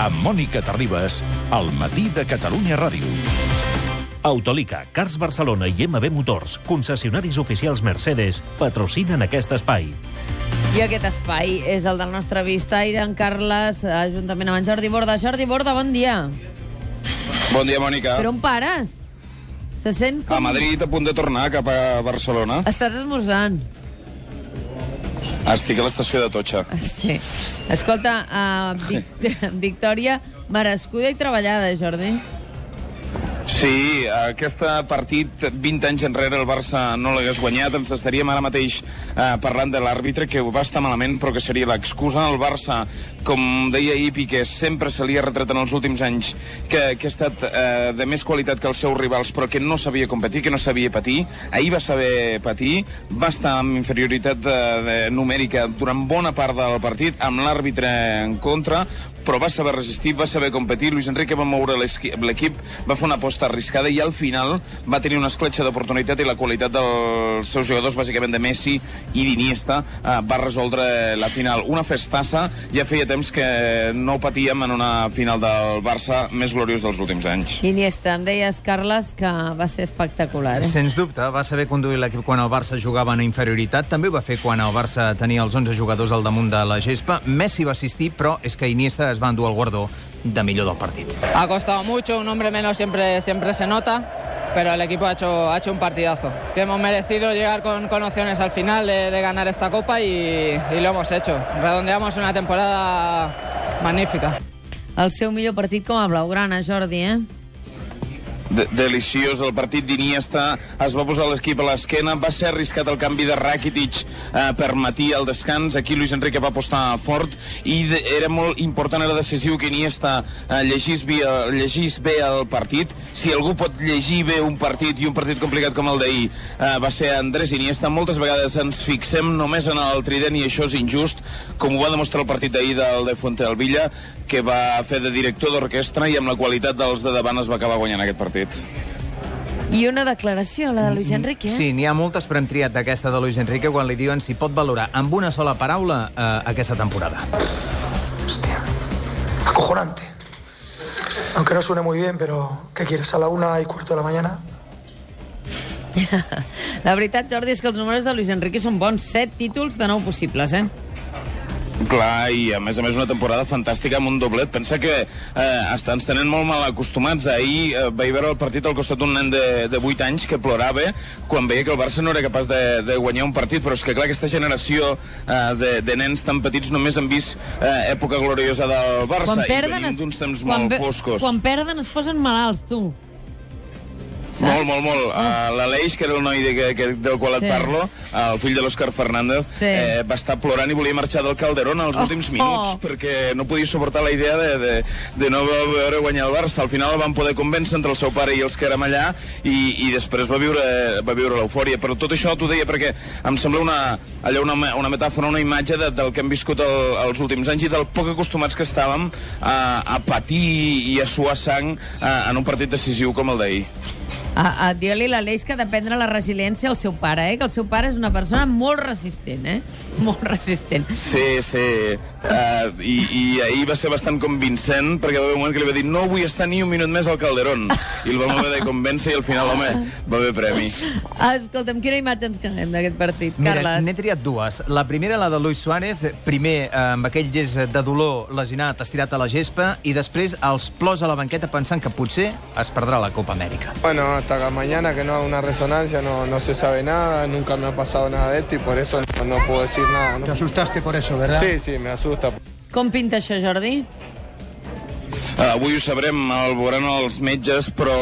Amb Mònica Terribas, al matí de Catalunya Ràdio. Autolica, Cars Barcelona i MB Motors, concessionaris oficials Mercedes, patrocinen aquest espai. I aquest espai és el del nostre vistaire, en Carles, juntament amb en Jordi Borda. Jordi Borda, bon dia. Bon dia, Mònica. Per on pares? Se sent com... A Madrid, a punt de tornar cap a Barcelona. Estàs esmorzant. Estic a l'estació de Totxa. Sí. Escolta, uh, Vic Victòria, merescuda i treballada, Jordi. Sí, aquest partit 20 anys enrere el Barça no l'hagués guanyat, ens estaríem ara mateix eh, parlant de l'àrbitre que va estar malament però que seria l'excusa. El Barça, com deia Ipi, que sempre se li ha retret en els últims anys que, que ha estat eh, de més qualitat que els seus rivals però que no sabia competir, que no sabia patir. Ahir va saber patir, va estar amb inferioritat de, de numèrica durant bona part del partit, amb l'àrbitre en contra, però va saber resistir, va saber competir. Luis Enrique va moure l'equip, va fer una aposta arriscada i al final va tenir una escletxa d'oportunitat i la qualitat dels seus jugadors, bàsicament de Messi i d'Iniesta, eh, va resoldre la final. Una festassa, ja feia temps que no patíem en una final del Barça més gloriós dels últims anys. Iniesta, em deies, Carles, que va ser espectacular. Eh? Sens dubte, va saber conduir l'equip quan el Barça jugava en inferioritat, també ho va fer quan el Barça tenia els 11 jugadors al damunt de la gespa. Messi va assistir, però és que Iniesta es va endur el guardó de millor del partit. Ha costado mucho, un hombre menos siempre, siempre se nota, pero el equipo ha hecho, ha hecho un partidazo. Que hemos merecido llegar con, con opciones al final de, de ganar esta copa y, y lo hemos hecho. Redondeamos una temporada magnífica. El seu millor partit com a blaugrana, Jordi, eh? De deliciós. El partit d'Iniesta es va posar l'equip a l'esquena. Va ser arriscat el canvi de Rakitic eh, per Matí al descans. Aquí Luis Enrique va apostar fort i de, era molt important, era decisiu que Iniesta eh, llegís, bé, llegís bé el partit. Si algú pot llegir bé un partit i un partit complicat com el d'ahir eh, va ser Andrés Iniesta. Moltes vegades ens fixem només en el trident i això és injust com ho va demostrar el partit d'ahir del de Fuente del Villa que va fer de director d'orquestra i amb la qualitat dels de davant es va acabar guanyant aquest partit partit. I una declaració, la de Luis Enrique. Eh? Sí, n'hi ha moltes, però hem triat d'aquesta de Luis Enrique quan li diuen si pot valorar amb una sola paraula eh, aquesta temporada. Hostia, acojonante. Aunque no suene muy bien, pero ¿qué quieres? A la una y cuarto de la mañana. la veritat, Jordi, és que els números de Luis Enrique són bons. Set títols de nou possibles, eh? Clar, i a més a més una temporada fantàstica amb un doblet. Pensa que eh, estan tenen molt mal acostumats. Ahir eh, vaig veure el partit al costat d'un nen de, de 8 anys que plorava quan veia que el Barça no era capaç de, de guanyar un partit, però és que clar, aquesta generació eh, de, de nens tan petits només han vist eh, època gloriosa del Barça quan i venim d'uns temps molt foscos. Quan perden es posen malalts, tu. Molt, molt, molt. Uh, L'Aleix, que era el noi de, que, que, del qual sí. et parlo, el fill de l'Òscar Fernández, sí. eh, va estar plorant i volia marxar del Calderón als oh, últims minuts, oh. perquè no podia suportar la idea de, de, de no veure guanyar el Barça. Al final el van poder convèncer entre el seu pare i els que érem allà, i, i després va viure, va viure l'eufòria. Però tot això t'ho deia perquè em sembla una, allò una, una metàfora, una imatge de, del que hem viscut el, els últims anys i del poc acostumats que estàvem a, a patir i a suar sang a, en un partit decisiu com el d'ahir. A, a dir-li l'Aleix que ha de prendre la resiliència al seu pare, eh? que el seu pare és una persona molt resistent, eh? Molt resistent. Sí, sí. Uh, i, I ahir va ser bastant convincent, perquè va haver un moment que li va dir no vull estar ni un minut més al Calderón. I el vam haver de convèncer i al final, home, va haver premi. Escolta'm, quina imatge ens quedem d'aquest partit, Mira, Carles? n'he triat dues. La primera, la de Luis Suárez, primer eh, amb aquell gest de dolor lesionat, estirat a la gespa, i després els plors a la banqueta pensant que potser es perdrà la Copa Amèrica. Bueno, hasta mañana que no haga una resonancia no, no se sabe nada, nunca me ha pasado nada de esto y por eso no, no puedo decir nada. ¿no? Te asustaste por eso, ¿verdad? Sí, sí, me asusta. Com pinta això, Jordi? Uh, avui ho sabrem, el veuran els metges, però,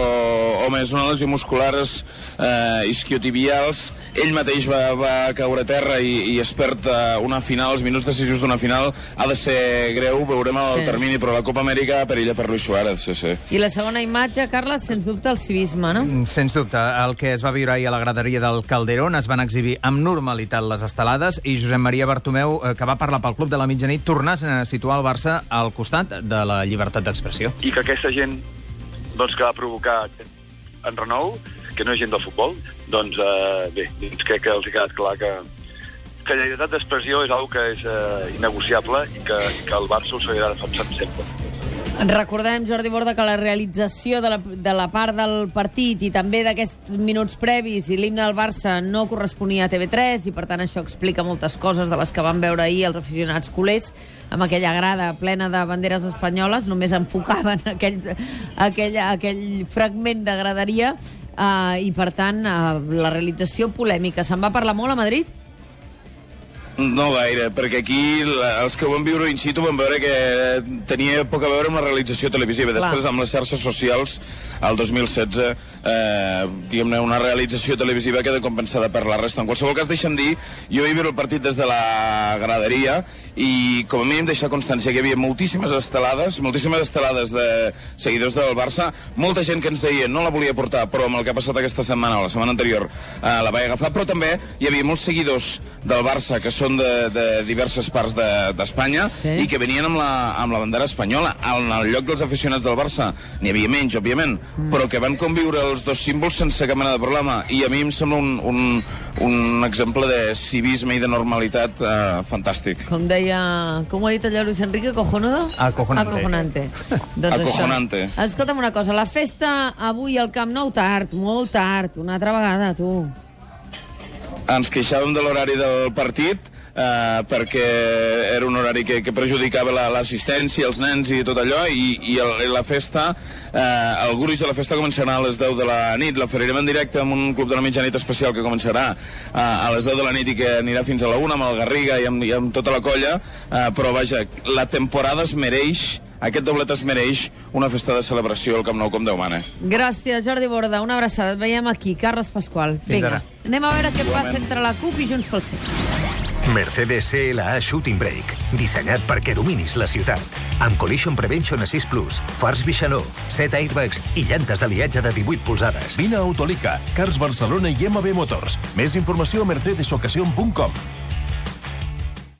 home, és una lesió muscular uh, isquiotibials. Ell mateix va, va caure a terra i, i es perd uh, una final, els minuts decisius d'una final. Ha de ser greu, veurem el sí. termini, però la Copa Amèrica perilla per Luis Suárez, sí, sí. I la segona imatge, Carles, sens dubte el civisme, no? Mm, sens dubte, el que es va viure ahir a la graderia del Calderón es van exhibir amb normalitat les estelades i Josep Maria Bartomeu, eh, que va parlar pel Club de la Mitjanit, tornà a situar el Barça al costat de la llibertat d'expressió expressió. I que aquesta gent doncs, que va provocar en renou, que no és gent del futbol, doncs eh, bé, doncs crec que els ha quedat clar que, que la llibertat d'expressió és una que és eh, innegociable i que, que el Barça ho seguirà defensant sempre. Recordem, Jordi Borda, que la realització de la, de la part del partit i també d'aquests minuts previs i l'himne del Barça no corresponia a TV3 i, per tant, això explica moltes coses de les que van veure ahir els aficionats culers amb aquella grada plena de banderes espanyoles, només enfocaven aquell, aquell, aquell fragment de graderia eh, i, per tant, eh, la realització polèmica. Se'n va parlar molt a Madrid? No gaire, perquè aquí la, els que ho van viure in situ van veure que tenia poc a veure amb la realització televisiva. Clar. Després, amb les xarxes socials, el 2016, eh, diguem-ne, una realització televisiva queda compensada per la resta. En qualsevol cas, deixa'm dir, jo he vist el partit des de la graderia i com a mínim deixar constància que hi havia moltíssimes estelades, moltíssimes estelades de seguidors del Barça, molta gent que ens deia no la volia portar, però amb el que ha passat aquesta setmana o la setmana anterior eh, la vaig agafar, però també hi havia molts seguidors del Barça que són de, de diverses parts d'Espanya de, Sí. i que venien amb la, amb la bandera espanyola. En el lloc dels aficionats del Barça n'hi havia menys, òbviament, mm. però que van conviure els dos símbols sense cap mena de problema. I a mi em sembla un, un, un exemple de civisme i de normalitat eh, fantàstic. Com deia... Com ho ha dit allò Luis Enrique? Cojonudo? Acojonante. Acojonante. doncs Acojonante. Això. Escolta'm una cosa, la festa avui al Camp Nou tard, molt tard, una altra vegada, tu. ens queixàvem de l'horari del partit eh, perquè era un horari que, que perjudicava la- l'assistència, els nens i tot allò, i, i, el, i la festa, eh, el gruix de la festa començarà a les 10 de la nit. L'oferirem en directe amb un club de la mitjanit especial que començarà eh, a les 10 de la nit i que anirà fins a la 1 amb el Garriga i amb, i amb tota la colla, eh, però vaja, la temporada es mereix aquest doblet es mereix una festa de celebració al Camp Nou com Déu mana. Gràcies, Jordi Borda. Una abraçada. Et veiem aquí. Carles Pasqual. Fins Vinga. ara. Anem a veure què passa entre la CUP i Junts pel Sí. Mercedes CLA Shooting Brake, dissenyat perquè dominis la ciutat. Amb Collision Prevention Assist Plus, fars Bixanó, 7 airbags i llantes d'aliatge de 18 polzades. Vine a Autolica, Cars Barcelona i MB Motors. Més informació a mercedesocasion.com.